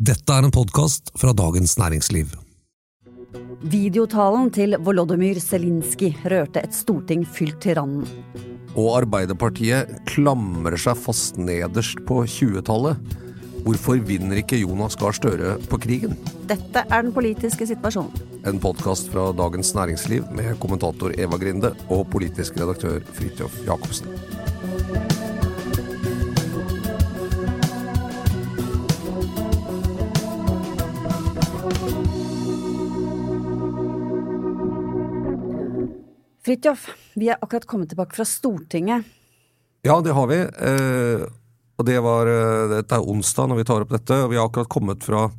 Dette er en podkast fra Dagens Næringsliv. Videotalen til Volodymyr Zelinskyj rørte et storting fylt til randen. Og Arbeiderpartiet klamrer seg fast nederst på 20-tallet. Hvorfor vinner ikke Jonas Gahr Støre på krigen? Dette er den politiske situasjonen. En podkast fra Dagens Næringsliv med kommentator Eva Grinde og politisk redaktør Fridtjof Jacobsen. Fridtjof, vi er akkurat kommet tilbake fra Stortinget. Ja, det har vi. Eh, og det var, eh, dette er onsdag når vi tar opp dette. og Vi har akkurat kommet fra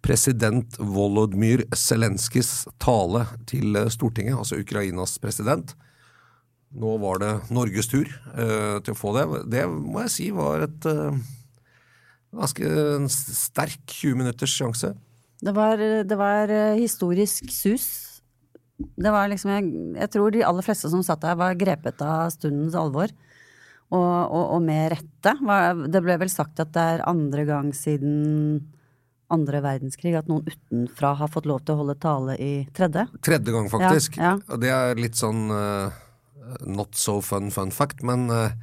president Volodymyr Zelenskyjs tale til eh, Stortinget, altså Ukrainas president. Nå var det Norges tur eh, til å få det. Det må jeg si var et eh, ganske sterk 20 minutters sjanse. Det var, det var eh, historisk sus. Det var liksom, jeg, jeg tror de aller fleste som satt der, var grepet av stundens alvor. Og, og, og med rette. Det ble vel sagt at det er andre gang siden andre verdenskrig at noen utenfra har fått lov til å holde tale i tredje. Tredje gang, faktisk. Ja, ja. Og det er litt sånn uh, not so fun fun fact, men uh,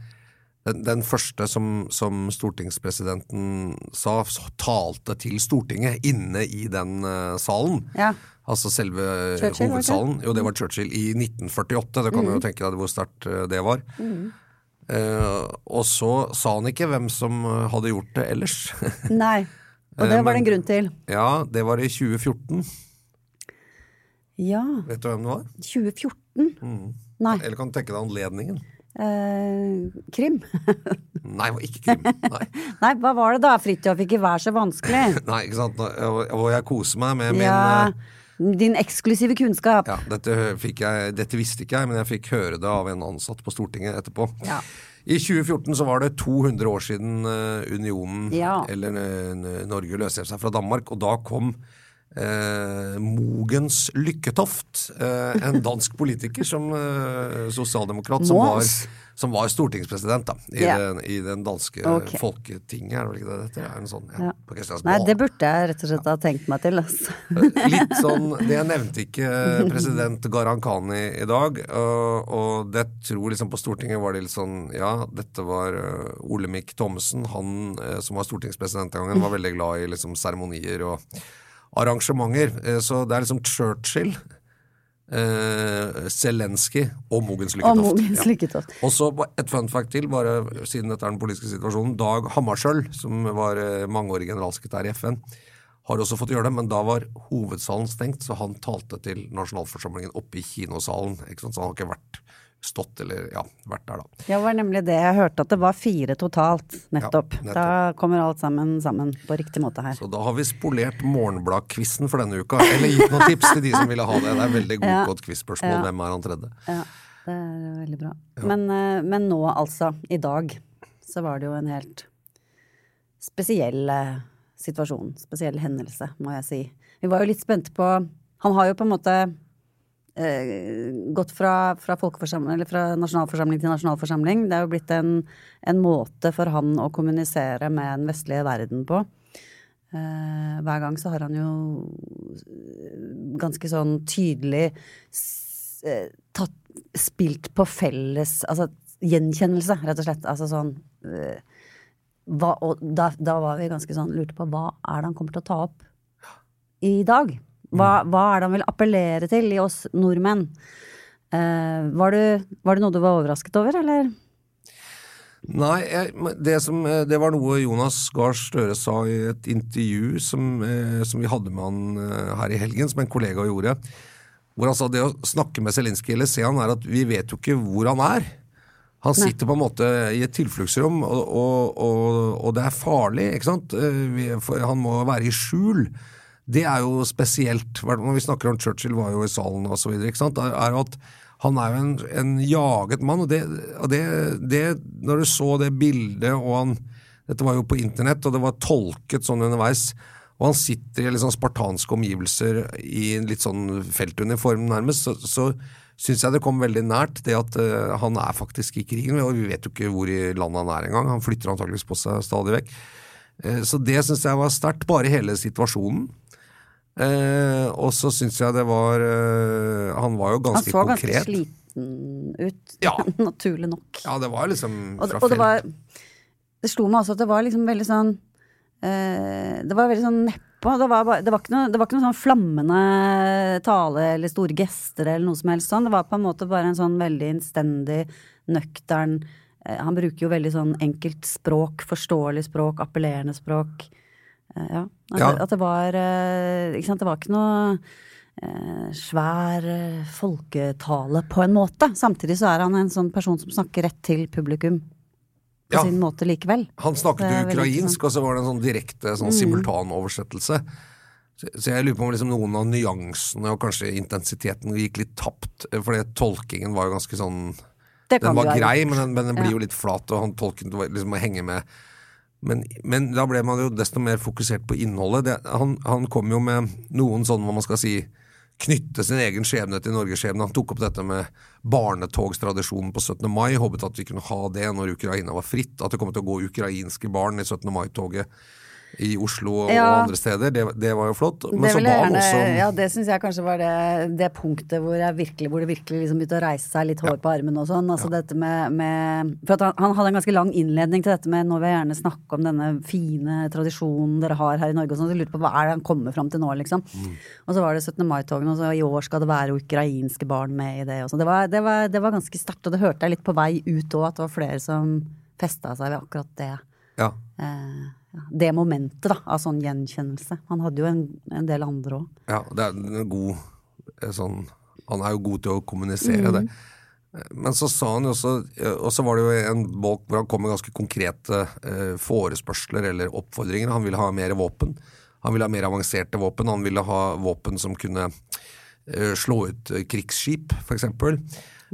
den, den, første som, som, stortingspresidenten sa, talte til Stortinget inne i den uh, salen. Ja. Altså selve Churchill, hovedsalen. Jo, det var Churchill i 1948. Det kan du Mm. jo tenke deg hvor sterkt det var. Uh, og så sa han ikke hvem som hadde gjort det ellers. Nei. Og det var det en grunn til. ja, det var i 2014. Ja. Vet du hvem det var? 2014? Nei. Eller kan du tenke deg anledningen? Eh, krim? Nei, ikke krim. Nei. Nei, hva var det da, Fridtjof? Ikke vær så vanskelig. Nei, ikke sant. Og jeg koser meg med min Ja, eh, din eksklusive kunnskap. ja, dette, jeg, dette visste ikke jeg, men jeg fikk høre det av en ansatt på Stortinget etterpå. Ja. I 2014 så var det 200 år siden eh, unionen, Ja. eller eh, Norge, løste seg fra Danmark, og da kom eh, Mogens Lykketoft, eh, en dansk politiker som eh, sosialdemokrat, som var, som var stortingspresident da, i, Ja. den, i den danske okay. folketinget, er det vel ikke det dette? Er en sånn, ja, Ja. Nei, det burde jeg rett og slett ha tenkt meg til. Altså. Litt sånn, Det nevnte ikke president Gharahkhani i dag. Og, og det tror liksom på Stortinget var det litt sånn Ja, dette var uh, Olemic Thommessen. Han eh, som var stortingspresident den gangen, var veldig glad i liksom seremonier og arrangementer. Eh, så det er liksom Churchill, Eh, Zelenskyj og Mogens Lykketoft. Og Ja. Så et fun fact til, bare siden dette er den politiske situasjonen. Dag Hammarskjöld, som var eh, mangeårig generalsekretær i FN, har også fått gjøre det, men da var hovedsalen stengt, så han talte til nasjonalforsamlingen oppe i kinosalen. Ikke sant? Så han har ikke vært stått eller ja, vært der, da. Ja, Det var nemlig det jeg hørte, at det var fire totalt. Nettopp. Ja, nettopp. Da kommer alt sammen sammen på riktig måte her. Så da har vi spolert Morgenblad-quizen for denne uka. Eller gitt noen tips til de som ville ha det. Det er veldig Ja. godt quiz-spørsmål. Hvem er han tredje? Ja, det er veldig bra. Men, eh, men nå altså, i dag, så var det jo en helt spesiell eh, situasjon. Spesiell hendelse, må jeg si. Vi var jo litt spente på Han har jo på en måte gått fra, fra, fra nasjonalforsamling til nasjonalforsamling. Det er jo blitt en, en måte for han å kommunisere med den vestlige verden på. Eh, hver gang så har han jo ganske sånn tydelig eh, tatt, spilt på felles Altså gjenkjennelse, rett og slett. Altså sånn eh, hva, Og da, da var vi ganske sånn lurte på hva er det han kommer til å ta opp i dag? Hva, hva er det han vil appellere til i oss nordmenn? Uh, var, du, var det noe du var overrasket over, eller? Nei, jeg, det, som, eh, det var noe Jonas Gahr Støre sa i et intervju som, eh, som vi hadde med han her i helgen, som en kollega gjorde. Hvor han sa det å snakke med Zelinskyj eller se han er at vi vet jo ikke hvor han er. Han sitter på en måte i et tilfluktsrom, og, og, og, og det er farlig. ikke sant? Vi- han må være i skjul. Det er jo spesielt. Når vi snakker om Churchill var jo i salen og så videre? Er, at han er jo en, en jaget mann, og, det, og det, det Når du så det bildet, og han Dette var jo på internett, og det var tolket sånn underveis. Og han sitter i litt sånn spartanske omgivelser i en litt sånn feltuniform, nærmest. Så, så syns jeg det kom veldig nært det at uh, han er faktisk i krigen. Og vi vet jo ikke hvor i landet han er engang. Han flytter antakeligvis på seg stadig vekk. Uh, så det syns jeg var sterkt, bare hele situasjonen. Eh, og så syns jeg det var eh, Han var jo ganske konkret. Han så ganske konkret. sliten ut, Ja. naturlig nok. Ja, det var liksom fra og det var Det slo meg også at det var liksom veldig sånn eh, Det var veldig sånn nedpå. Det var, det, var ikke noe, det var ikke noe sånn flammende tale eller store gester eller noe som helst sånn. Det var på en måte bare en sånn veldig innstendig, nøktern eh, Han bruker jo veldig sånn enkelt språk, forståelig språk, appellerende språk. Eh, ja. At, Ja. at det var eh, Ikke sant, det var ikke noe eh, svær eh, folketale, på en måte. Samtidig så er han en sånn person som snakker rett til publikum på Ja. sin måte likevel. Han snakket ukrainsk, og så var det en sånn direkte sånn simultanoversettelse. Så, så jeg lurer på om liksom noen av nyansene og kanskje intensiteten gikk litt tapt. for Fordi tolkingen var jo ganske sånn Den var grei, men den, men den blir Ja. jo litt flat, og han tolken liksom må henge med. Men, men da ble man jo desto mer fokusert på innholdet. Det, han, han kom jo med noen sånn, hva man skal si, knytte sin egen skjebne til Norgesskjebnen. Han tok opp dette med barnetogstradisjonen på 17. mai. Håpet at vi kunne ha det når Ukraina var fritt. At det kom til å gå ukrainske barn i 17. mai-toget i Oslo og Ja. andre steder. Det, det var jo flott. Men Det så han gjerne, også ja, det syns jeg kanskje var det, det punktet hvor, jeg virkelig, hvor det virkelig liksom begynte å reise seg litt hår på armen og sånn. Altså dette med, med For at han, han hadde en ganske lang innledning til dette med nå vil jeg gjerne snakke om denne fine tradisjonen dere har her i Norge og sånn. Så jeg lurte på hva er det han kommer fram til nå, liksom. Mm. Og så var det 17. mai-togene, og så i år skal det være ukrainske barn med i det og sånn. Det, var- det, var- det var ganske sterkt, og det hørte jeg litt på vei ut òg, at det var flere som festa seg ved akkurat det. ja. Eh, ja, det momentet da, av sånn gjenkjennelse. Han hadde jo en, en del andre òg. Ja, det er en god eh, sånn Han er jo god til å kommunisere det. Men så sa han jo også eh, Og så var det jo en bolk hvor han kom med ganske konkrete eh, forespørsler eller oppfordringer. Han ville ha mer våpen. Han ville ha mer avanserte våpen. Han ville ha våpen som kunne eh, slå ut eh, krigsskip, f.eks.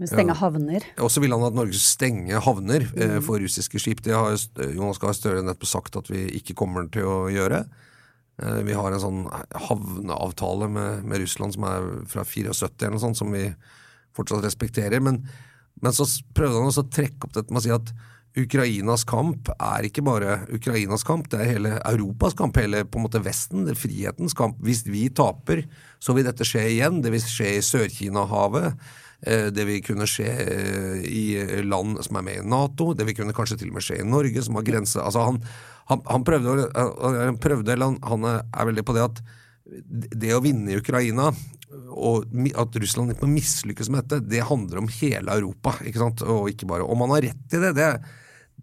Stenge havner. Og så vil han at Norge skulle stenge havner eh, for russiske skip. Det har Jonas Gahr Støre nettopp sagt at vi ikke kommer til å gjøre. Eh, vi har en sånn havneavtale med, med Russland som er fra 74 eller noe sånt, som vi fortsatt respekterer. Men, men så prøvde han også å trekke opp dette med å si at Ukrainas kamp er ikke bare Ukrainas kamp, det er hele Europas kamp, hele på en måte Vesten, det er frihetens kamp. Hvis vi taper, så vil dette skje igjen. Det vil skje i Sør-Kina-havet. Eh, Det vil kunne skje eh, i land som er med i Nato. Det vil kunne kanskje til og med skje i Norge, som har grense Altså han, han, han prøvde, han prøvde eller han, han er veldig på det at det å vinne i Ukraina og at Russland ikke må mislykkes med dette, det handler om hele Europa. ikke sant? Og ikke bare Om han har rett i det, det,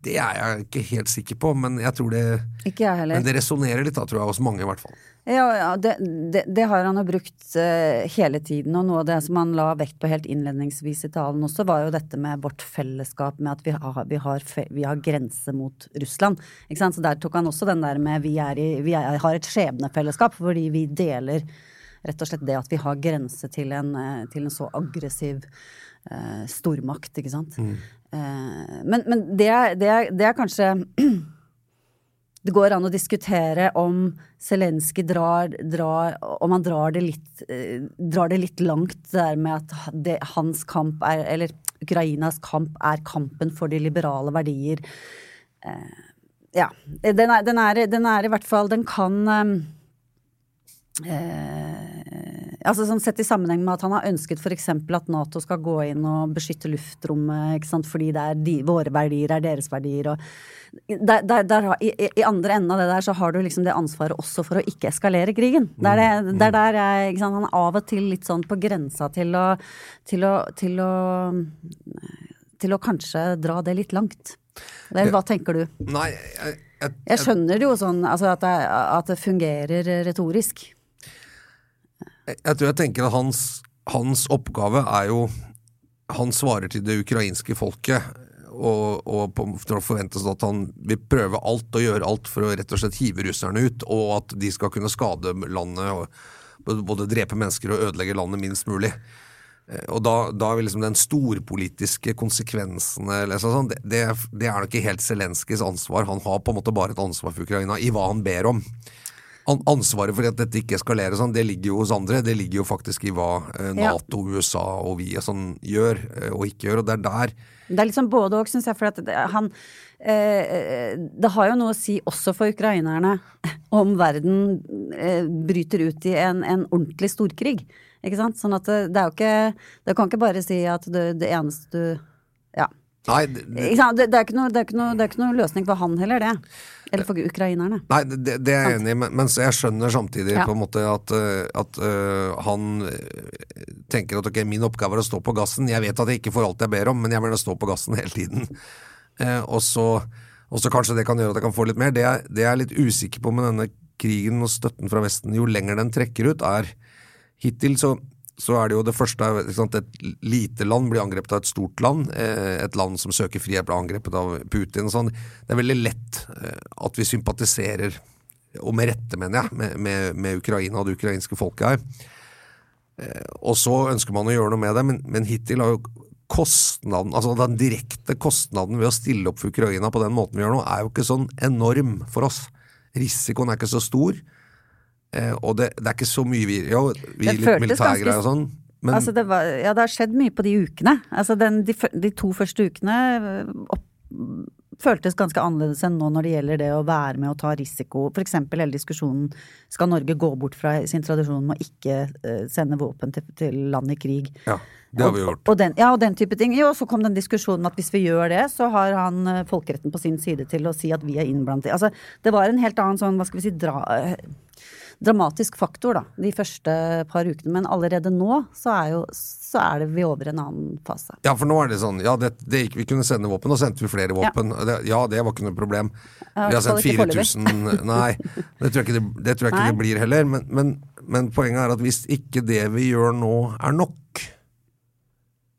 det er jeg ikke helt sikker på, men jeg tror det Ikke jeg heller. men det resonnerer litt, da, tror jeg, hos mange i hvert fall. Ja, ja det, det, det har han jo brukt eh, hele tiden, og noe av det som han la vekt på helt innledningsvis i talen også, var jo dette med vårt fellesskap, med at vi har, vi har, vi har grense mot Russland. Så der tok han også den der med vi, er i, vi er, har et skjebnefellesskap, fordi vi deler rett og slett det at vi har grense til en, eh, til en så aggressiv eh, stormakt, ikke sant. Eh, men men det, er, det, er, det er kanskje det går an å diskutere om Zelenskyj drar, drar Om han drar det litt, eh, drar det litt langt, der med at det, hans kamp er Eller Ukrainas kamp er kampen for de liberale verdier. Eh, ja. Den er, den, er, den er i hvert fall Den kan eh, altså sånn Sett i sammenheng med at han har ønsket f.eks. at Nato skal gå inn og beskytte luftrommet, ikke sant? fordi det er de, våre verdier er deres verdier. Og der, der, der, i, I andre enden av det der så har du liksom det ansvaret også for å ikke eskalere krigen. Det er, det, det er der jeg ikke sant? Han er av og til litt sånn på grensa til å, til å, til å, til å kanskje dra det litt langt. Eller hva tenker du? Nei, jeg, jeg, Jeg skjønner det jo sånn altså at, det, at det fungerer retorisk. Jeg, tror jeg tenker at hans, hans oppgave er jo Han svarer til det ukrainske folket, og, og på, forventes at han vil prøve alt og gjøre alt for å rett og slett hive russerne ut, og at de skal kunne skade landet, og både drepe mennesker og ødelegge landet minst mulig. Eh, Og da, da vil liksom den storpolitiske konsekvensene eller sånn, det, det, det er nok ikke helt Zelenskyjs ansvar. Han har på en måte bare et ansvar for Ukraina i hva han ber om. An ansvaret for at dette ikke eskalerer, sånn, det ligger jo hos andre. Det ligger jo faktisk i hva eh, Ja. Nato, USA og vi sånn gjør eh, og ikke gjør. Og det er der Det er liksom både òg, syns jeg. For at det, han eh, Det har jo noe å si også for ukrainerne om verden eh, bryter ut i en, en ordentlig storkrig. Ikke sant? Sånn at det, det er jo ikke Du kan ikke bare si at det, det eneste du Ja. Nei, det, det? Det, det, er ikke noe, det, er ikke noe, det er ikke noe løsning for han heller, det. Eller for ukrainerne. Nei, det, det er jeg enig i, men, jeg skjønner samtidig Ja. på en måte at, eh, at uh, han eh, tenker at ok, min oppgave er å stå på gassen. Jeg vet at jeg ikke får alt jeg ber om, men jeg vil stå på gassen hele tiden. Uh, og, så, og så kanskje det kan gjøre at jeg kan få litt mer. Det, jeg- det jeg er litt usikker på med denne krigen og støtten fra Vesten, jo lenger den trekker ut, er Hittil så, så er det jo det første sant, Et lite land blir angrepet av et stort land. Eh, et land som søker frihet, blir angrepet av Putin. og sånn. Det er veldig lett eh, at vi sympatiserer, og med rette, mener jeg, med, med, med Ukraina og det ukrainske folket her. Eh, og så ønsker man å gjøre noe med det, men, men hittil har jo kostnaden, altså den direkte kostnaden ved å stille opp for Ukraina på den måten vi gjør nå, er jo ikke sånn enorm for oss. Risikoen er ikke så stor. Eh, og det, det er ikke så mye vi Ja, vi Det litt militærgreier og sånn, men altså det, var, ja, det har skjedd mye på de ukene. Altså den, de, de to første ukene øh, opp, føltes ganske annerledes enn nå når det gjelder det å være med og ta risiko. For eksempel hele diskusjonen skal Norge gå bort fra sin tradisjon med å ikke øh, sende våpen til, til land i krig. ja, det har vi gjort. Og den, ja, og den type ting. Jo, så kom den diskusjonen at hvis vi gjør det, så har han eh, folkeretten på sin side til å si at vi er innblandet Altså, det var en helt annen sånn, hva skal vi si, dra, eh, dramatisk faktor, da, de første par ukene. Men allerede nå så er jo så er det vi over en annen fase. Ja, for nå er det sånn Ja, det, det gikk, vi kunne sende våpen, og sendte vi flere våpen. Det, ja, det var ikke noe problem. Vi har sendt i hvert fall ikke 4000 Nei, det tror jeg ikke det, det, tror jeg ikke det blir heller. Men, men, men poenget er at hvis ikke det vi gjør nå, er nok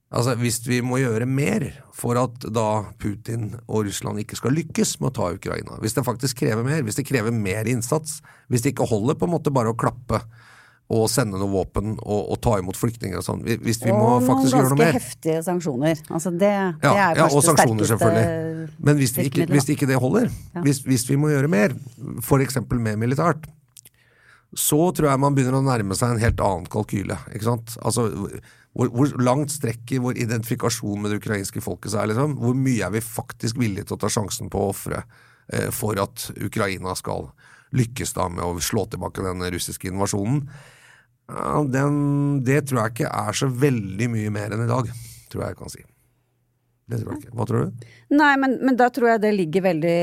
Altså Hvis vi må gjøre mer for at da Putin og Russland ikke skal lykkes med å ta Ukraina, hvis det faktisk krever mer, hvis det krever mer innsats, hvis det ikke holder på en måte bare å klappe og sende noe våpen og, og ta imot flyktninger og sånn, hvis vi og må faktisk gjøre noe mer. Og ganske heftige sanksjoner. Altså det, det ja, er ja, og sanksjoner, selvfølgelig. Men hvis, vi ikke, hvis ikke det holder, Ja. hvis, hvis vi må gjøre mer, f.eks. med militært, så tror jeg man begynner å nærme seg en helt annen kalkyle. ikke sant? Altså, hvor, hvor langt strekker vår identifikasjon med det ukrainske folket seg? Liksom? Hvor mye er vi faktisk villige til å ta sjansen på å ofre eh, for at Ukraina skal lykkes da med å slå tilbake den russiske invasjonen? Ja, den, det tror jeg ikke er så veldig mye mer enn i dag, tror jeg jeg kan si. Det tror jeg ikke. Hva tror du? Nei, men, men da tror jeg det ligger veldig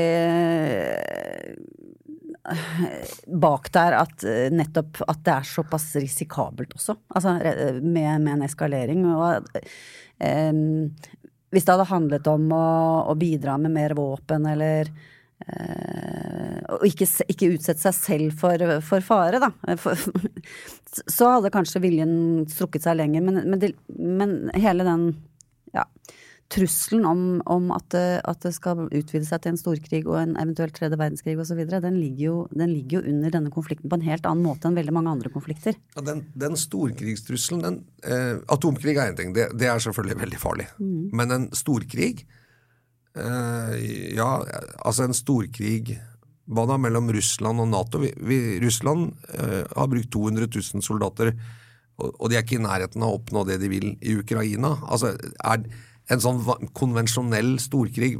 bak der at eh, nettopp at det er såpass risikabelt også. Altså med, med en eskalering. Og um, hvis det hadde handlet om å, å bidra med mer våpen eller uh, og ikke, ikke utsette seg selv for, for fare, da. For, så hadde kanskje viljen strukket seg lenger. Men, men, det, men hele den ja, trusselen om, om at, det, at det skal utvide seg til en storkrig og en eventuelt tredje verdenskrig osv., den, ligger jo- den ligger jo under denne konflikten på en helt annen måte enn veldig mange andre konflikter. Ja, den, den storkrigstrusselen den, eh, Atomkrig er én ting, det, det er selvfølgelig veldig farlig. Men en storkrig eh, Ja, altså en storkrig Hva da mellom Russland og Nato? Vi, vi, Russland eh, har brukt 200 000 soldater, og, og de er ikke i nærheten av å oppnå det de vil i Ukraina. Altså, er en sånn konvensjonell storkrig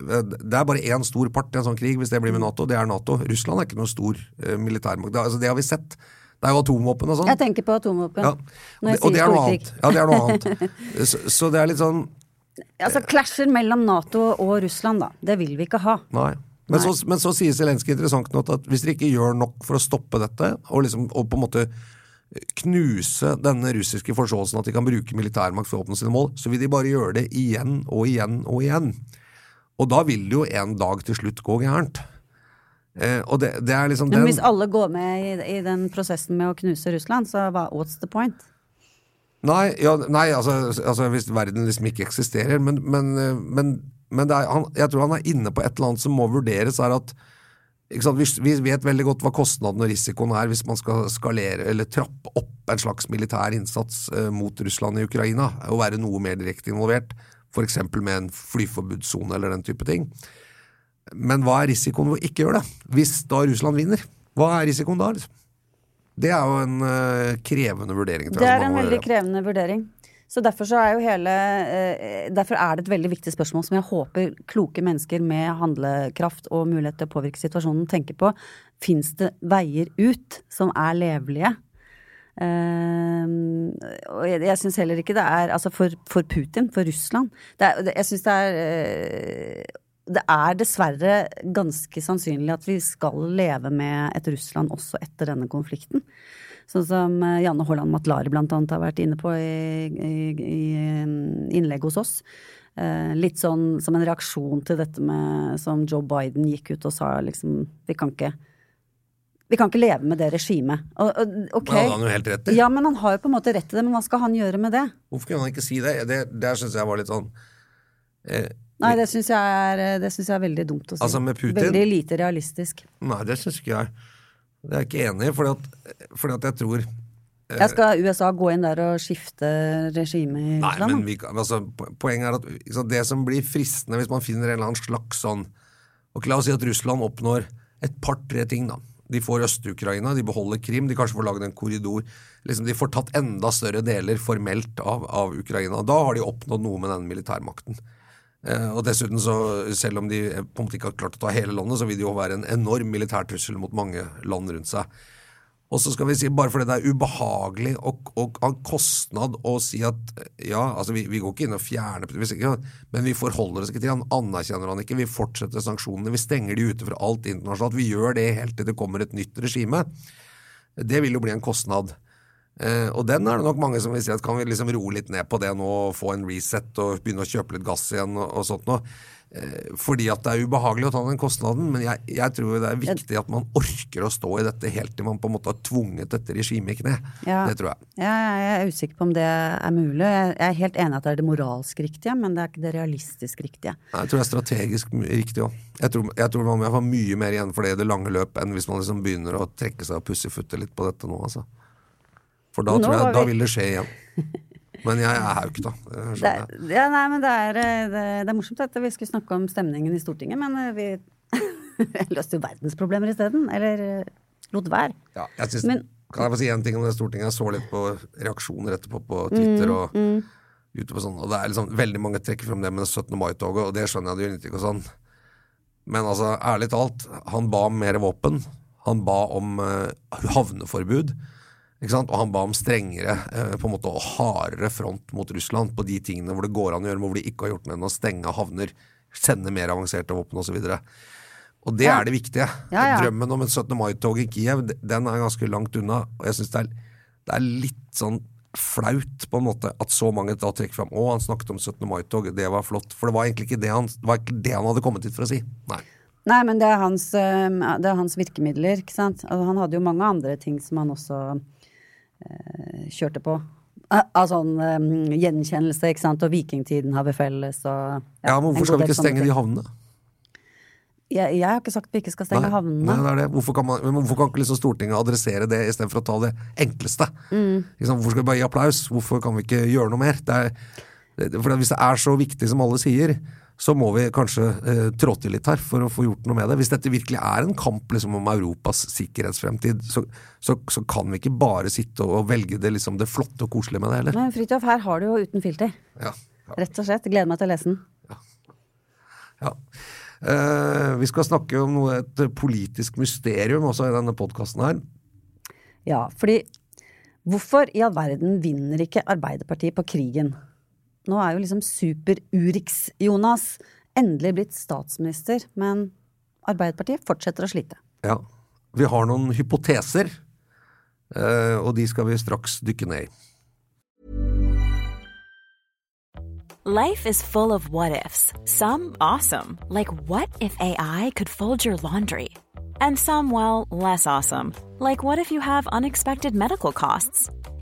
Det er bare én stor part i en sånn krig, hvis det blir med Nato. Det er Nato. Russland er ikke noen stor eh, militærmakt. Det, altså, det har vi sett. Det er jo atomvåpen og sånn. Jeg tenker på atomvåpen Ja. når jeg Og det sier er noe annet. Ja, det er noe annet. Så, så det er litt sånn Altså klasjer mellom Nato og Russland, da. Det vil vi ikke ha. Nei. Men, Så, men så sier Zelenskyj interessant nok at hvis dere ikke gjør nok for å stoppe dette, og, liksom, og på en måte knuse denne russiske forståelsen at de kan bruke militærmakt for å oppnå sine mål, så vil de bare gjøre det igjen og igjen og igjen. Og da vil det jo en dag til slutt gå gærent. Eh, og det, det er liksom Men hvis alle går med i, i den prosessen med å knuse Russland, så hva, what's the point? Nei, ja, nei altså, altså hvis verden liksom ikke eksisterer. Men, men, eh, men, men er, han, jeg tror han er inne på et eller annet som må vurderes, er at vi, vi vet veldig godt hva kostnaden og risikoen er hvis man skal skalere eller trappe opp en slags militær innsats eh, mot Russland i Ukraina, og være noe mer direkte involvert, f.eks. med en flyforbudssone eller den type ting. Men hva er risikoen ved å ikke gjøre det, hvis da Russland vinner? Hva er risikoen da? Det er jo en uh, krevende vurdering. det er en veldig krevende vurdering. Så derfor, så er hele, eh, derfor er det et veldig viktig spørsmål som jeg håper kloke mennesker med handlekraft og mulighet til å påvirke situasjonen tenker på. Fins det veier ut som er levelige? Uh, og jeg, jeg syns heller ikke det er Altså for, for Putin, for Russland er, Jeg syns det er uh, det er dessverre ganske sannsynlig at vi skal leve med et Russland også etter denne konflikten. Sånn som eh, Janne Haaland Matlari blant annet har vært inne på i, i, i innlegg hos oss. Eh, litt sånn som en reaksjon til dette med som Joe Biden gikk ut og sa liksom Vi kan ikke vi kan ikke leve med det regimet. Okay. Men han han jo helt rett i. Ja, men han har jo på en måte rett i det. Men hva skal han gjøre med det? Hvorfor kunne han ikke si det? Det, det syns jeg var litt sånn eh, Nei, det syns jeg, jeg, er veldig dumt å si. Altså med Putin? Veldig lite realistisk. Nei, det syns ikke jeg. Det er jeg ikke enig i, fordi at, fordi at jeg tror eh, jeg skal USA gå inn der og skifte regime i Nei, Russland? Men vi, altså, poenget er at så det som blir fristende hvis man finner en eller annen slags sånn Ok, La oss si at Russland oppnår et par-tre ting. da. De får Øst-Ukraina, de beholder Krim, de kanskje får laget en korridor. Liksom, de får tatt enda større deler formelt av, av Ukraina. Da har de oppnådd noe med den militærmakten. Eh, og dessuten, så, selv om de på en måte ikke har klart å ta hele landet, så vil det jo være en enorm militær trussel mot mange land rundt seg. Og så skal vi si, bare fordi det er ubehagelig og, av kostnad å si at ja, altså vi, vi går ikke inn og fjerner ikke, men vi forholder oss ikke til han, anerkjenner han ikke, vi fortsetter sanksjonene, vi stenger de ute fra alt internasjonalt. Vi gjør det helt til det kommer et nytt regime. Det vil jo bli en kostnad. Eh, og den er det nok mange som vil si at kan vi liksom roe litt ned på det nå, og få en reset og begynne å kjøpe litt gass igjen og, og sånt noe. Eh, fordi at det er ubehagelig å ta den kostnaden, men jeg, jeg, tror det er viktig at man orker å stå i dette helt til man på en måte har tvunget dette regimet i kne. Ja. Det tror jeg. Ja, jeg er usikker på om det er mulig. Jeg er helt enig at det er det moralsk riktige, men det er ikke det realistisk riktige. Jeg tror det er strategisk riktig òg. Jeg, jeg, tror man må få mye mer igjen for det i det lange løp enn hvis man liksom begynner å trekke seg og pussyfutte litt på dette nå, altså. For da, tror jeg, da vil det skje igjen. Men jeg er hauk, da. Det, ja, nei, men det er, eh, det, det er morsomt at vi skulle snakke om stemningen i Stortinget, men eh, vi løste jo verdensproblemer isteden. Eller eh, lot være. Ja, jeg synes, men, kan jeg få si én ting om det Stortinget? Jeg så litt på reaksjoner etterpå på Twitter. Mm, og mm. YouTube og sånn, og det er liksom Veldig mange trekker frem det med 17. mai-toget, og det skjønner jeg, det gjør ikke og sånn. Men altså, ærlig talt, han ba om mer våpen. Han ba om uh, havneforbud. Og han ba om strengere eh, på en måte og hardere front mot Russland på de tingene hvor det går an å gjøre, hvor de ikke har gjort noe enn å stenge havner, sende mer avanserte våpen osv. Og, det ja. er det viktige. Ja, ja. Drømmen om et 17. mai-tog i Kiev den er ganske langt unna. Og jeg syns det, det, er litt sånn flaut på en måte at så mange da trekker fram å, han snakket om 17. mai-tog, det var flott. For det var egentlig ikke det han, det ikke det han hadde kommet hit for å si. Nei. Nei, men det er hans, eh, det er hans virkemidler, ikke sant. Altså, han hadde jo mange andre ting som han også kjørte på. Av sånn um, gjenkjennelse, ikke sant, og vikingtiden har vi felles og Ja, ja men hvorfor skal vi ikke stenge de havnene? Jeg, jeg, har ikke sagt vi ikke skal stenge nei, havnene. Nei, det er det. Hvorfor kan, man, hvorfor kan ikke liksom Stortinget adressere det istedenfor å ta det enkleste? Mm. Hvorfor skal vi bare gi applaus? Hvorfor kan vi ikke gjøre noe mer? Det er, det, for Hvis det er så viktig som alle sier, så må vi kanskje eh, trå til litt her for å få gjort noe med det. Hvis dette virkelig er en kamp liksom, om Europas sikkerhetsfremtid, så, så, så, kan vi ikke bare sitte og velge det, liksom, det flotte og koselige med det heller. Men Fridtjof, her har du jo uten filter. Ja, ja. Rett og slett. Gleder meg til å lese den. Ja. ja. Eh, vi skal snakke om noe, et politisk mysterium også i denne podkasten her. Ja, fordi hvorfor i all verden vinner ikke Arbeiderpartiet på krigen? Nå er jo liksom super-Urix-Jonas endelig blitt statsminister, men Arbeiderpartiet fortsetter å slite. Ja. Vi har noen hypoteser, eh, og de skal vi straks dykke ned i. Life is full of what ifs. Some awesome, like what if AI could fold your laundry? And some, well, less awesome, like what if you have unexpected medical costs?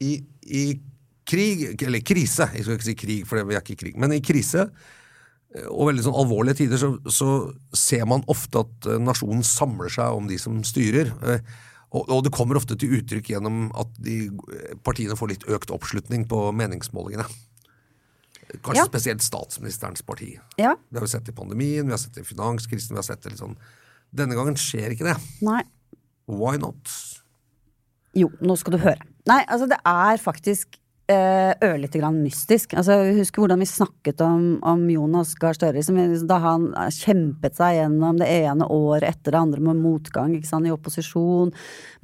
i, i krig, eller krise, jeg skal ikke si krig, for vi er ikke i krig, men i krise, eh, og veldig sånn alvorlige tider, så, så ser man ofte at eh, nasjonen samler seg om de som styrer. eh, Og, og det kommer ofte til uttrykk gjennom at de partiene får litt økt oppslutning på meningsmålingene. Kanskje Ja. spesielt statsministerens parti. Ja. Det har vi sett i pandemien, vi har sett det i finanskrisen, vi har sett det litt sånn Denne gangen skjer ikke det. Nei. Why not? Jo, nå skal du høre. Nei, altså det er faktisk eh, ørlite grann mystisk. Altså, jeg husker hvordan vi snakket om, om Jonas Gahr Støre liksom, da han kjempet seg gjennom det ene året etter det andre med motgang sant, i opposisjon.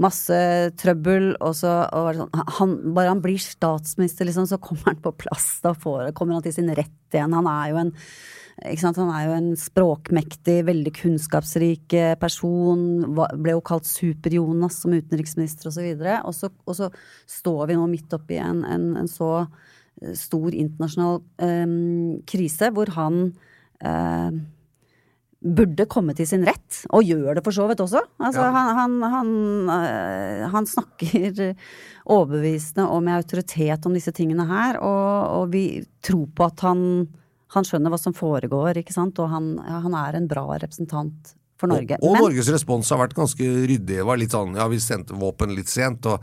Masse trøbbel. Og så og sånn, han, Bare han blir statsminister, liksom, så kommer han på plass. Da får, kommer han til sin rett igjen. Han er jo en? Han er jo en språkmektig, veldig kunnskapsrik eh, person. Ble jo kalt Super-Jonas som utenriksminister osv. Og, så- og så står vi nå midt oppi en, en, en så eh, stor internasjonal um, krise hvor han eh, burde komme til sin rett, og gjør det for så vidt også. Altså, Ja. han, han, han, han snakker overbevisende og med autoritet om disse tingene her, og, og vi tror på at han, han skjønner hva som foregår, ikke sant, og han, han er en bra representant for Norge. Og, og Men- Norges respons har vært ganske ryddig. Det var litt sånn, ja, Vi sendte våpen litt sent, og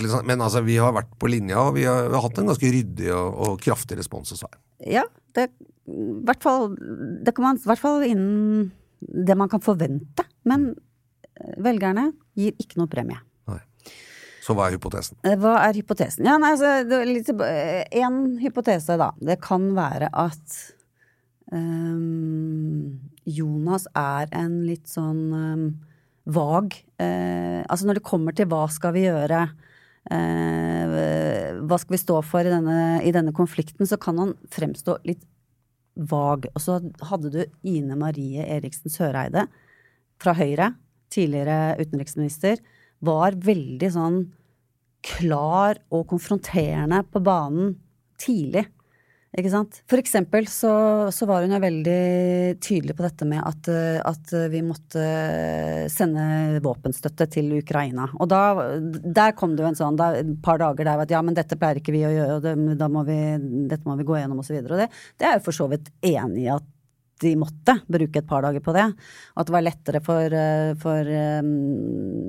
litt sånn, men altså, vi har vært på linja, og vi har, vi har hatt en ganske ryddig og, og kraftig respons hos her. Ja, det, i hvert fall, det kan man i hvert fall innen det man kan forvente. Men eh, velgerne gir ikke noe premie. Så hva er hypotesen? Eh, Hva er hypotesen? Ja, nei, altså, litt, en hypotese, da. Det kan være at um, Jonas er en litt sånn um, vag uh, Altså når det kommer til hva skal vi gjøre, uh, hva skal vi stå for i denne, i denne konflikten, så kan han fremstå litt vag. Og så hadde du Ine Marie Eriksen Søreide fra Høyre, tidligere utenriksminister, var veldig sånn klar og konfronterende på banen tidlig. Ikke sant? For eksempel så, så var hun jo veldig tydelig på dette med at, at vi måtte sende våpenstøtte til Ukraina. Og da, der kom det jo en sånn, da, et par dager der at ja, men dette pleier ikke vi å gjøre, og det, da må vi, dette må vi gå gjennom, og så videre. Og det, det er jo for så vidt enig i at de måtte bruke et par dager på det. Og at det var lettere for, eh, for um,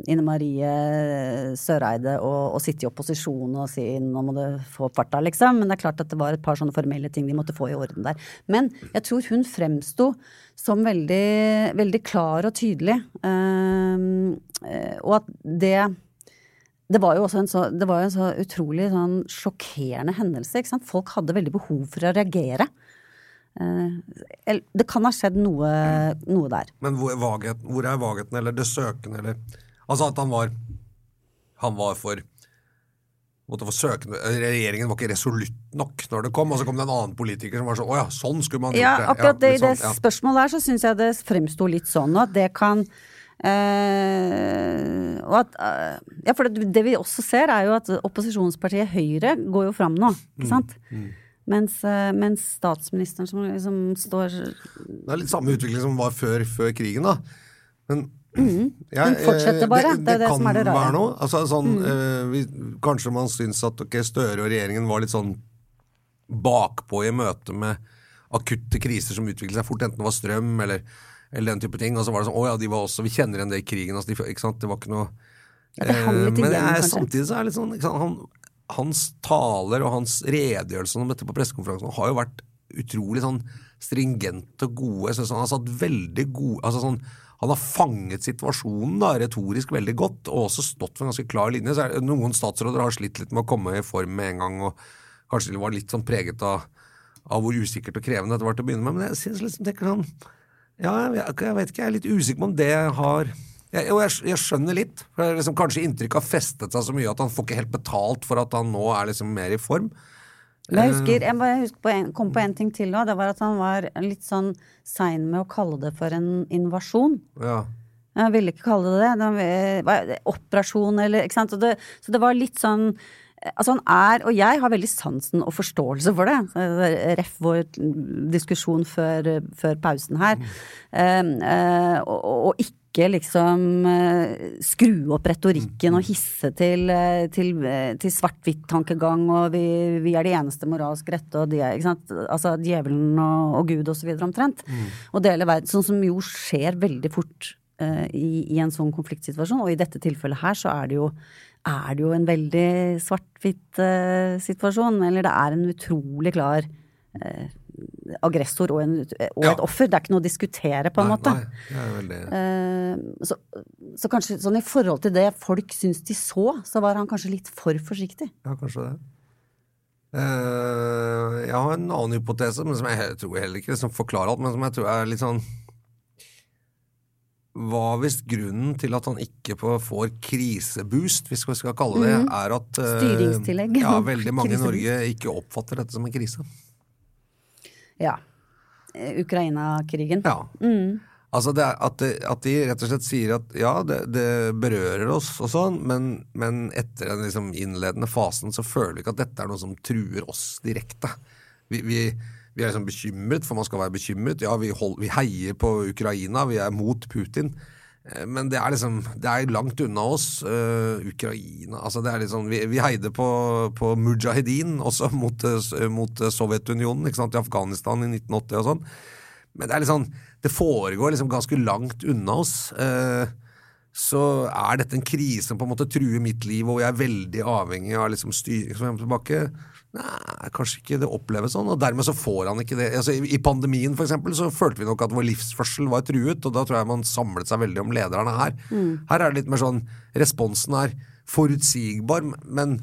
Ine Marie Søreide å, å sitte i opposisjon og si nå må du få opp farta, liksom. Men det er klart at det var et par sånne formelle ting de måtte få i orden der. Men jeg tror hun fremsto som veldig, veldig klar og tydelig. Eh, og at det det var jo også en så, en så utrolig sånn sjokkerende hendelse. Folk hadde veldig behov for å reagere. Eh, det kan ha skjedd noe, noe der. Men hvor, vagheten, hvor er vagheten, eller det søkende, eller Altså at han var Han var for måtte få søkende, Regjeringen var ikke resolutt nok når det kom, og så kom det en annen politiker som var sånn Å ja, sånn skulle man gjort Ja, det. akkurat det, i litt det ja. spørsmålet her så syns jeg det fremsto litt sånn, og at det kan eh, og at, eh, ja, for det, det vi også ser, er jo at opposisjonspartiet Høyre går jo fram nå, Mm, ikke sant? Mm, eh, mens statsministeren som liksom står Det er litt samme utvikling som var før, før krigen, da. Men Den jeg- fortsetter bare, Det, det det, det kan er det rare. Mm. være noe. Altså, sånn, eh, vi, kanskje man syns at okay, Støre og regjeringen var litt sånn bakpå i møte med akutte kriser som utviklet seg fort, enten det var strøm eller eller den type ting. Og så var det sånn Å ja, de var også Vi kjenner igjen det i krigen. Altså, de, ikke sant? Det var ikke noe Ja, det hang litt Eh, Men igjen, jeg, samtidig så er det litt sånn ikke sant? Han, Hans taler og hans redegjørelse om dette på pressekonferansen har jo vært utrolig sånn stringente og gode. Jeg synes han har satt veldig gode altså sånn, Han har fanget situasjonen da, retorisk veldig godt, og også stått for en ganske klar linje. Så noen statsråder har slitt litt med å komme i form med en gang, og kanskje var litt sånn preget av, av hvor usikkert og krevende dette var til å begynne med. Men jeg synes liksom tenker sånn ja, jeg, jeg vet ikke, jeg er litt usikker på om det har jeg, Og jeg, jeg skjønner litt. For liksom Kanskje inntrykket har festet seg så mye at han får ikke helt betalt for at han nå er liksom mer i form. Men jeg husker, jeg bare husker på en, kom på en ting til òg. Det var at han var litt sånn sein med å kalle det for en invasjon. Ja. Jeg ville ikke kalle det det. det var, var, operasjon eller ikke sant. Det, så det var litt sånn Altså han er, og jeg har veldig sansen og forståelse for det. Ref vår diskusjon før, før pausen her. Eh, eh, og, og ikke liksom eh, skru opp retorikken og hisse til, eh, til, eh, til svart-hvitt-tankegang og vi, vi er de eneste moralsk rette og de er. Altså djevelen og, og Gud og så videre omtrent. Og dele verden. Sånn som jo skjer veldig fort i, i en sånn konfliktsituasjon. Og i dette tilfellet her så er det jo, er det jo en veldig svart-hvitt eh, situasjon. Eller det er en utrolig klar eh, aggressor og, en, og Ja. et offer. Det er ikke noe å diskutere, på en Nei, måte. Nei, veldig Eh, så, så kanskje sånn i forhold til det folk syns de så, så var han kanskje litt for forsiktig. Ja, kanskje det. Eh, jeg har en annen hypotese, men som jeg tror heller ikke som forklarer alt, men som jeg tror er litt sånn Hva hvis grunnen til at han ikke får kriseboost, hvis vi skal kalle det, er at Mhm. Ja, veldig mange i Norge ikke oppfatter dette som en krise. Ja. Eh, Ukraina-krigen. Ja. Altså det at, de, at de rett og slett sier at ja, det, det berører oss og sånn, men, men etter den liksom innledende fasen så føler vi ikke at dette er noe som truer oss direkte. Vi, vi, vi er liksom bekymret, for man skal være bekymret. Ja, vi, hold, vi heier på Ukraina, vi er mot Putin. Eh, Men det er liksom Det er langt unna oss. Uh, Ukraina altså det er sånn, Vi, vi heide på, på Mujahedin også mot, eh, mot Sovjetunionen ikke sant, i Afghanistan i 1980 og sånn. Men det er sånn Det foregår liksom ganske langt unna oss. Uh, så er dette en krise som på en måte truer mitt liv, og jeg er veldig avhengig av liksom styring som kommer tilbake. Nei, kanskje ikke det oppleves sånn, og dermed så får han ikke det. Altså, i, pandemien for eksempel, så følte vi nok at vår livsførsel var truet, og da tror jeg man samlet seg veldig om lederne her. Her er det litt mer sånn responsen er forutsigbar, men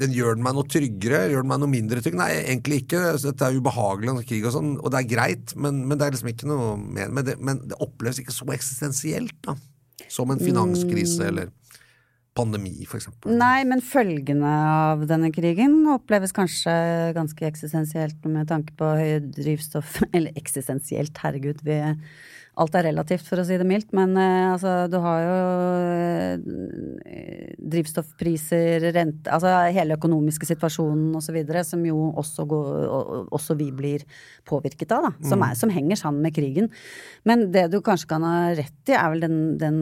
den gjør den meg noe tryggere? Gjør den meg noe mindre trygg? Nei, egentlig ikke. Altså, Dette er ubehagelig, og krig og sånn, og det er greit, men, men det er liksom ikke noe mer med det. Men det oppleves ikke så eksistensielt, da. Som en finanskrise eller pandemi, eksempel. Nei, men følgene av denne krigen oppleves kanskje ganske eksistensielt med tanke på høye drivstoff Eller eksistensielt, herregud. Vi, alt er relativt, for å si det mildt. Men eh, altså, du har jo eh, drivstoffpriser, rente Altså hele økonomiske situasjonen osv. som jo også, går, også vi blir påvirket av, da. Som, er, som henger sammen med krigen. Men det du kanskje kan ha rett i, er vel den, den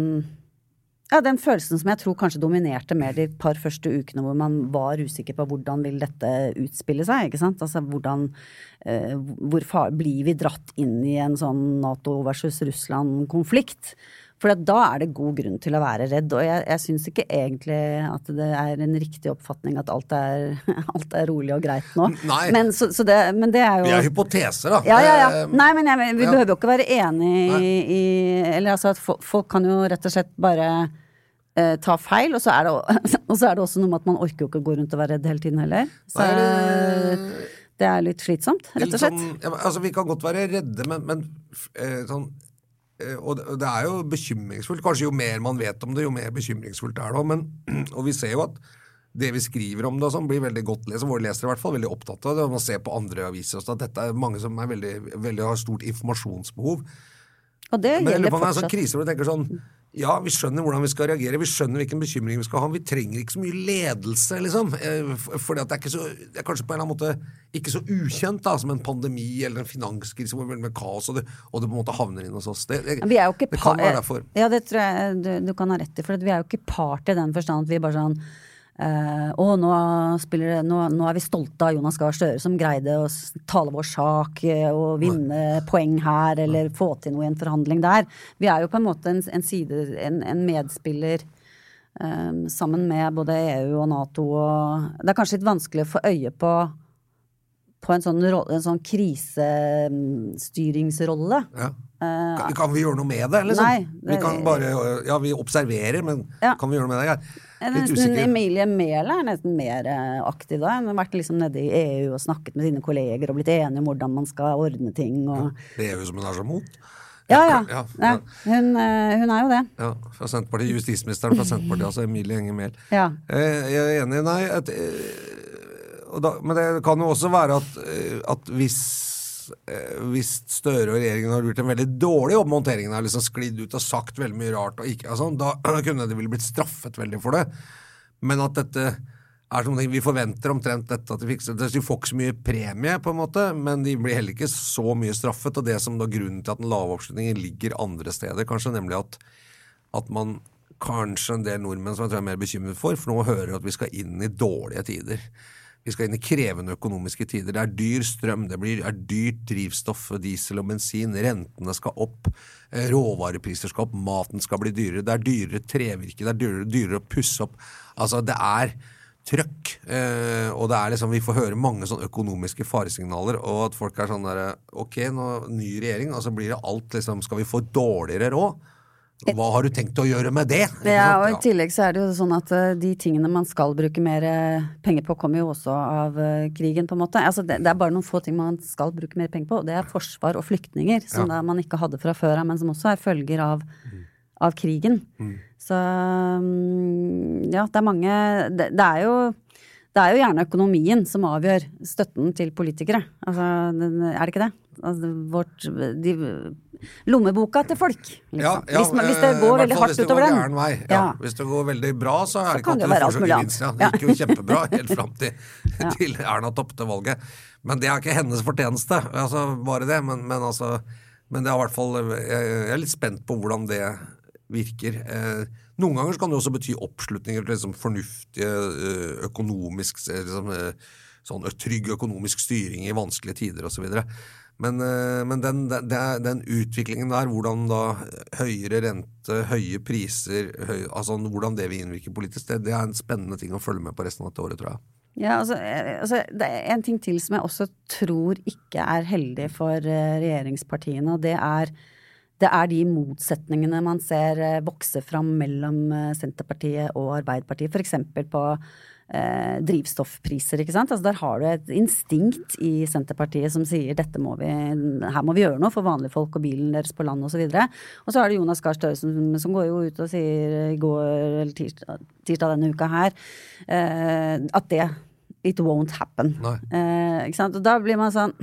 ja, den følelsen som jeg tror kanskje dominerte mer de par første ukene hvor man var usikker på hvordan vil dette utspille seg, ikke sant. Altså hvordan eh, Hvor blir vi dratt inn i en sånn Nato versus Russland-konflikt? For da er det god grunn til å være redd, og jeg, jeg syns ikke egentlig at det er en riktig oppfatning at alt er, alt er rolig og greit nå. Nei. Men, så, så det, men det er jo Vi er hypoteser, da. ja, ja, ja. Eh, Nei, men jeg, vi ja. behøver jo ikke være enig i, i Eller altså at folk, kan jo rett og slett bare eh, ta feil, og så, det, og så er det også noe med at man orker jo ikke å gå rundt og være redd hele tiden heller. Så Nei, det- det er litt slitsomt, rett og slett. Sånn, ja, altså, vi kan godt være redde, men, men eh, sånn og det, er jo bekymringsfullt. Kanskje jo mer man vet om det, jo mer bekymringsfullt er det. òg. og vi ser jo at det vi skriver om det, blir veldig godt lest. Våre lesere i hvert fall veldig opptatt av det. Man ser på andre aviser også, at dette er mange som er veldig, veldig har stort informasjonsbehov. Og det Men gjelder på om det er en sånn fortsatt. krise hvor du tenker sånn Ja, vi skjønner hvordan vi skal reagere, vi skjønner hvilken bekymring vi skal ha. men Vi trenger ikke så mye ledelse, liksom. Eh, for- det er, så, det er kanskje på en eller annen måte ikke så ukjent da, som en pandemi eller en finanskrise hvor det er kaos, og det, og det på en måte havner inn hos oss. Det, det, Vi er jo ikke det kan være derfor. Ja, det tror jeg du, du kan ha rett i, for vi er jo ikke part i den forstand at vi bare sånn eh, og nå, spiller, nå, nå er vi stolte av Jonas Gahr Støre som greide å tale vår sak eh, og vinne poeng her, eller få til noe i en forhandling der. Vi er jo på en måte en, en side, en, en medspiller um, sammen med både EU og Nato og Det er kanskje litt vanskelig å få øye på på en sånn, en sånn krisestyringsrolle. Ja. Kan, kan vi gjøre noe med det, liksom? Nei, vi kan bare Ja, vi observerer, men Ja. kan vi gjøre noe med det? Nesten. Emilie Mehl er nesten mer eh, aktiv da. Hun har vært liksom nede i EU og snakket med sine kolleger og blitt enige om hvordan man skal ordne ting. Og... Det EU som hun er så mot. Ja, ja. Ja, ja. ja. Hun, eh, hun er jo det. Ja, fra Senterpartiet. Justisministeren fra Senterpartiet, altså Emilie Enger Mehl. Ja. Eh, Jeg er enig, nei. At, da, men det kan jo også være at, at hvis, hvis Støre og regjeringen har gjort en veldig dårlig jobb med håndteringen, har liksom sklidd ut og sagt veldig mye rart, og ikke, altså, da kunne de ville blitt straffet veldig for det. Men at dette er som vi forventer omtrent dette at de fikser det. De får ikke så mye premie, på en måte, men de blir heller ikke så mye straffet. Og det som da grunnen til at den lave oppslutningen ligger andre steder, kanskje, nemlig at, at man kanskje en del nordmenn som jeg tror er mer bekymret for, for nå hører at vi skal inn i dårlige tider. Vi skal inn i krevende økonomiske tider. Det er dyr strøm, det blir, er dyrt drivstoff, diesel og bensin, rentene skal opp, eh, råvarepriser skal opp, maten skal bli dyrere, det er dyrere trevirke, det er dyrere, dyrere å pusse opp. Altså, det er trøkk, eh, og det er liksom, vi får høre mange sånne økonomiske faresignaler, og at folk er sånn der, ok, nå ny regjering, altså blir det alt liksom, skal vi få dårligere råd? Hva har du tenkt å gjøre med det? Ja, og I tillegg så er det jo sånn at eh, de tingene man skal bruke mer eh, penger på, kommer jo også av eh, krigen, på en måte. Altså, det, det er bare noen få ting man skal bruke mer penger på, og det er forsvar og flyktninger, som da man ikke hadde fra før av, men som også er følger av, av krigen. Så mm, ja, det er mange det, det er jo det er jo gjerne økonomien som avgjør støtten til politikere. Altså, er det ikke det? Altså, vårt, de, lommeboka til folk, liksom. Ja, ja, hvis, man, hvis det eh, går veldig hardt utover den. Ja. Hvis det går veldig bra, så er det ikke kan det får så gevinst. Ja. Det gikk jo kjempebra helt fram til, til Erna tapte valget. Men det er ikke hennes fortjeneste, altså, bare det. Men, men, altså, men det er i hvert fall jeg, jeg er litt spent på hvordan det virker. Eh, noen ganger så kan det også bety oppslutninger til liksom fornuftige eh, økonomisk eh, liksom, eh, sånn trygg økonomisk styring i vanskelige tider osv. Men, eh, men den, den, den utviklingen der, hvordan da høyere rente, høye priser, høy, altså hvordan det vil innvirke politisk, det, det er en spennende ting å følge med på resten av dette året, tror jeg. Ja, altså, eh, altså, det er en ting til som jeg også tror ikke er heldig for eh, regjeringspartiene, og det er, det er de motsetningene man ser vokse fram mellom Senterpartiet og Arbeiderpartiet, f.eks. på eh, drivstoffpriser, ikke sant. Altså, der har du et instinkt i Senterpartiet som sier dette må vi, her må vi gjøre noe for vanlige folk og bilen deres på land osv. Og, så og så er det Jonas Gahr Støre som, som går jo ut og sier i går eller tirsdag, tirsdag denne uka her eh, at det It won't happen. Eh, ikke sant? Og da blir man sånn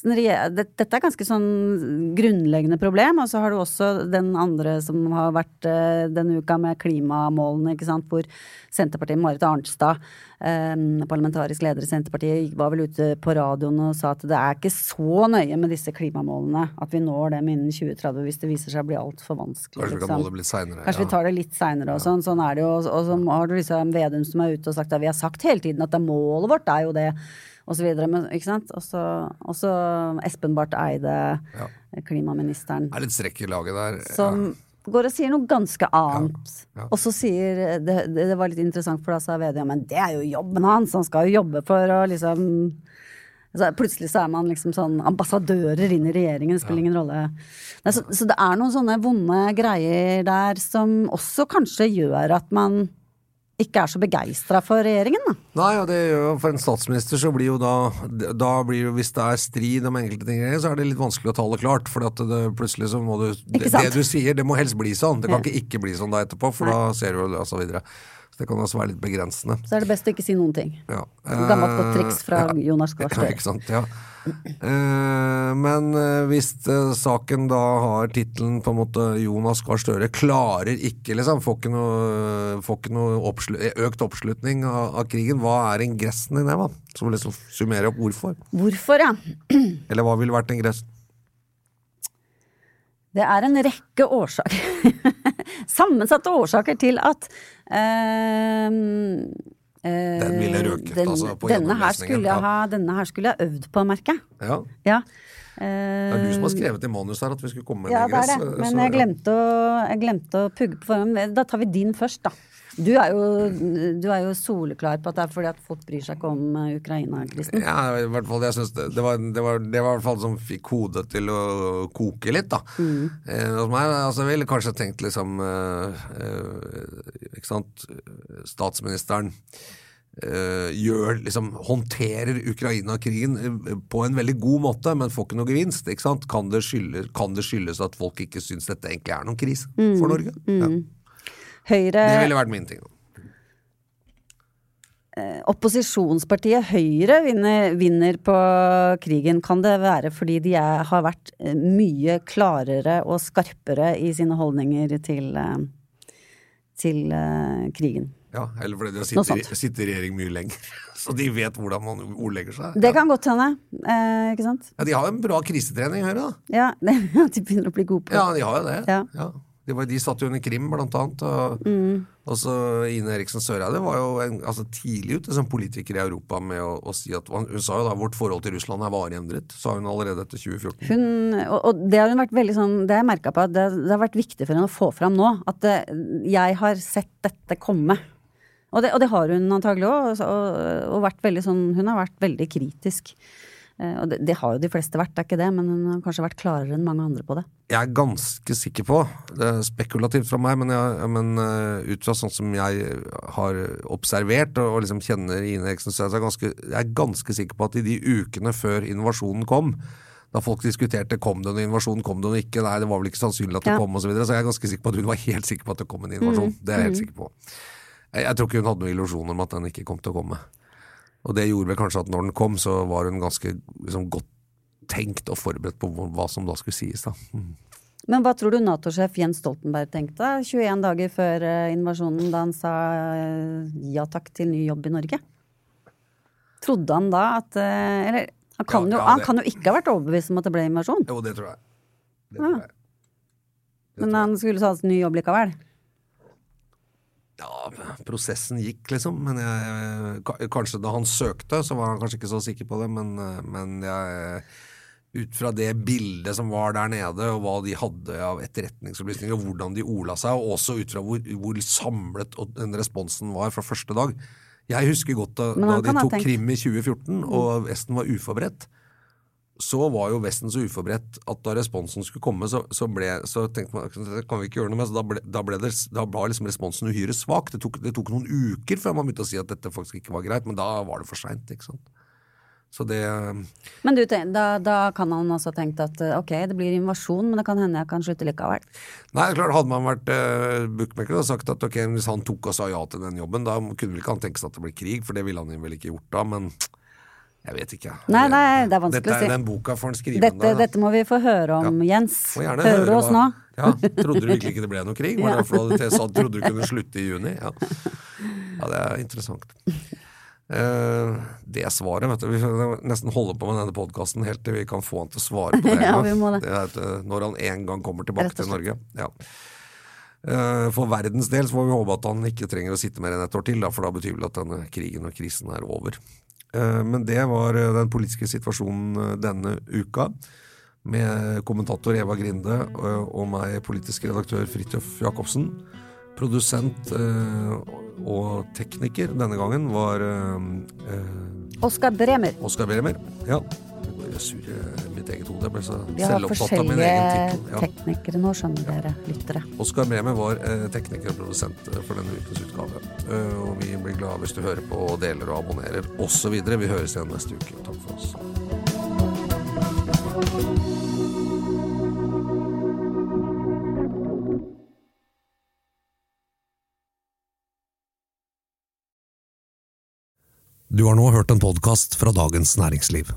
Dette er ganske sånn grunnleggende problem. Og så har du også den andre som har vært eh, denne uka med klimamålene, ikke sant, hvor Senterpartiet, Marit Arnstad, eh, parlamentarisk leder i Senterpartiet, var vel ute på radioen og sa at det er ikke så nøye med disse klimamålene at vi når dem innen 2030 hvis det viser seg å bli altfor vanskelig. Kanskje vi kan måle nå det litt seinere. Kanskje vi tar det litt seinere og sånn. Sånn er det jo. Og så har du liksom Vedum som er ute og sagt at vi har sagt hele tiden at målet vårt er jo det, sant. Og så Espen Barth Eide, klimaministeren, Det er litt strekk i laget der. som går og sier noe ganske annet. ja. Og så sier det, det, var litt interessant, for da sa Vedum men det er jo jobben hans, han skal jo jobbe for å liksom så Plutselig så er man liksom sånn ambassadører inn i regjeringen, det spiller ingen rolle. Nei, så, så det er noen sånne vonde greier der som også kanskje gjør at man ikke er så begeistra for regjeringen, da. Nei, og det gjør jo for en statsminister så blir jo da, da blir jo, Hvis det er strid om enkelte ting, så er det litt vanskelig å tale klart. For at det, plutselig så må du det, det du sier, det må helst bli sånn. Det kan Ja. ikke ikke bli sånn da etterpå, for da ser du jo og så videre. Så det kan også være litt begrensende. Så er det best å ikke si noen ting. Ja. Gammelt godt triks fra ja. Jonas Gahr Ja, Støre. ikke sant, ja. Eh, men eh, hvis eh, saken da har tittelen på en måte Jonas Gahr Støre klarer ikke, liksom, får ikke noe, får ikke noe oppslu økt oppslutning av, av krigen, hva er ingressen i det, da? Som liksom summerer opp hvorfor? Hvorfor, ja? Eller hva ville vært ingressen? Det er en rekke årsaker Sammensatte årsaker til at øh, eh, Den ville røket, den- altså, på denne her, skulle jeg ha, denne her skulle jeg øvd på, merker jeg. Ja. Ja. Det er du som har skrevet i manus her at vi skulle komme med en Ja, det lenger. er det. så- Men jeg glemte, å, jeg glemte å pugge på forhånd. Da tar vi din først, da. Du er, jo, du er jo soleklar på at det er fordi at folk bryr seg ikke om eh, Ukraina-krisen. Ja, i hvert fall, jeg synes det, det, var, det, var, det var i hvert fall som fikk hodet til å koke litt, da. Mm. Eh, hos meg, altså, jeg ville kanskje tenkt liksom eh, eh, Ikke sant Statsministeren eh, gjør liksom Håndterer Ukraina-krigen på en veldig god måte, men får ikke noe gevinst. ikke? Kan det, skyldes, kan det skyldes at folk ikke syns dette egentlig er noen krise Mm. for Norge? Ja. Høyre, Det ville vært min ting. opposisjonspartiet Høyre vinner, vinner på krigen. Kan det være fordi de er, har vært eh, mye klarere og skarpere i sine holdninger til, eh, til eh, krigen? Ja, Eller fordi de Noe sittet, i- regjering mye lenger, så de vet hvordan man ordlegger seg. Det ja. kan godt hende, eh, ikke sant? Ja, De har en bra krisetrening, Høyre. da. Ja, de begynner å bli gode på det. Ja, de har jo det. Ja. Ja. De, var, de satt jo under Krim, blant annet. Og, Mm. så Ine Eriksen Søreide var jo en, altså, tidlig ute som politiker i Europa med å, å si at Hun sa jo da vårt forhold til Russland er varig endret, sa hun allerede etter 2014. Hun, og, og det har hun vært veldig sånn, det har jeg merka på det, det har vært viktig for henne å få fram nå. At det, jeg har sett dette komme. Og det, og det har hun antagelig òg. Og, og, og vært veldig sånn, hun har vært veldig kritisk. Eh, Og det, det har jo de fleste vært, det er ikke det, men hun har kanskje vært klarere enn mange andre på det. Jeg er ganske sikker på, det er spekulativt fra meg, men, jeg, men eh, ut fra sånn som jeg har observert og, og liksom kjenner Ine Eksen, så er jeg ganske, jeg er ganske sikker på at i de ukene før invasjonen kom, da folk diskuterte kom det noen invasjon, kom det noe ikke, nei det var vel ikke sannsynlig at det Ja. kom osv., så, videre, så jeg er ganske sikker på at hun var helt sikker på at det kom en invasjon. Det er jeg helt sikker på. Jeg, jeg tror ikke hun hadde noen illusjoner om at den ikke kom til å komme. Og det gjorde vel kanskje at når den kom, så var hun ganske liksom, godt tenkt og forberedt på hva, som da skulle sies. da. Mm. Men hva tror du Nato-sjef Jens Stoltenberg tenkte 21 dager før eh, invasjonen, da han sa eh, ja takk til ny jobb i Norge? Trodde han da at eh, Eller han kan, Ja, jo, ja, han kan jo ikke ha vært overbevist om at det ble invasjon. Jo, det tror jeg. Det tror jeg. Det Men tror jeg. han skulle ha ny jobb likevel. Ja, prosessen gikk, liksom. Men jeg, kanskje da han søkte, så var han kanskje ikke så sikker på det. Men, men jeg, ut fra det bildet som var der nede, og hva de hadde av etterretningsopplysninger, og hvordan de ola seg, og også ut fra hvor, hvor samlet den responsen var fra første dag. Jeg husker godt da, da de tok tenkt- Krim i 2014, og Vesten var uforberedt. Så var jo Vesten så uforberedt at da responsen skulle komme, så, så, ble, så tenkte man det kan vi ikke gjøre noe med. Så da, ble, da, ble det, da var liksom responsen uhyre svak. Det tok, det tok noen uker før man begynte å si at dette faktisk ikke var greit, men da var det for seint. Så det Men du, da, da kan han også ha tenkt at ok, det blir invasjon, men det kan hende jeg kan slutte likevel. Nei, klart Hadde man vært uh, bookmaker og sagt at ok, hvis han tok og sa ja til den jobben, da kunne vel ikke han tenke seg at det ble krig, for det ville han vel ikke gjort da, men jeg vet ikke. Nei, nei, det er vanskelig å si. Dette er Den boka for han skrivende. Dette, dette må vi få høre om, Jens. Må Hører høre du oss hva- nå? Ja, Trodde du virkelig ikke det ble noe krig? Var Ja. det derfor du sa- trodde du kunne slutte i juni? Ja, ja det er interessant. Uh, det svaret, vet du. Vi får nesten holde på med denne podkasten helt til vi kan få han til å svare på det. Ja, vi må det. er eh, når han en gang kommer tilbake til Norge. Ja. Uh, For verdens del så får vi håpe at han ikke trenger å sitte mer enn et år til, da, for da betyr vel at denne krigen og krisen er over. Eh, Men det var eh, den politiske situasjonen eh, denne uka. Med kommentator Eva Grinde og meg, politisk redaktør Fridtjof Jacobsen. Produsent og tekniker denne gangen var Oskar Bremer. Oskar Bremer. Ja. Jeg surrer mitt eget hode. Jeg ble så Vi selvopptatt av min egen forskjellige har forskjellige teknikere nå, skjønner dere, lyttere. Oskar Bremer var tekniker og produsent eh, for denne ukens utgave. Eh, og vi blir glade hvis du hører på og deler og abonnerer osv. Vi høres igjen neste uke. Takk for oss. Du har nå hørt en podkast fra Dagens Næringsliv.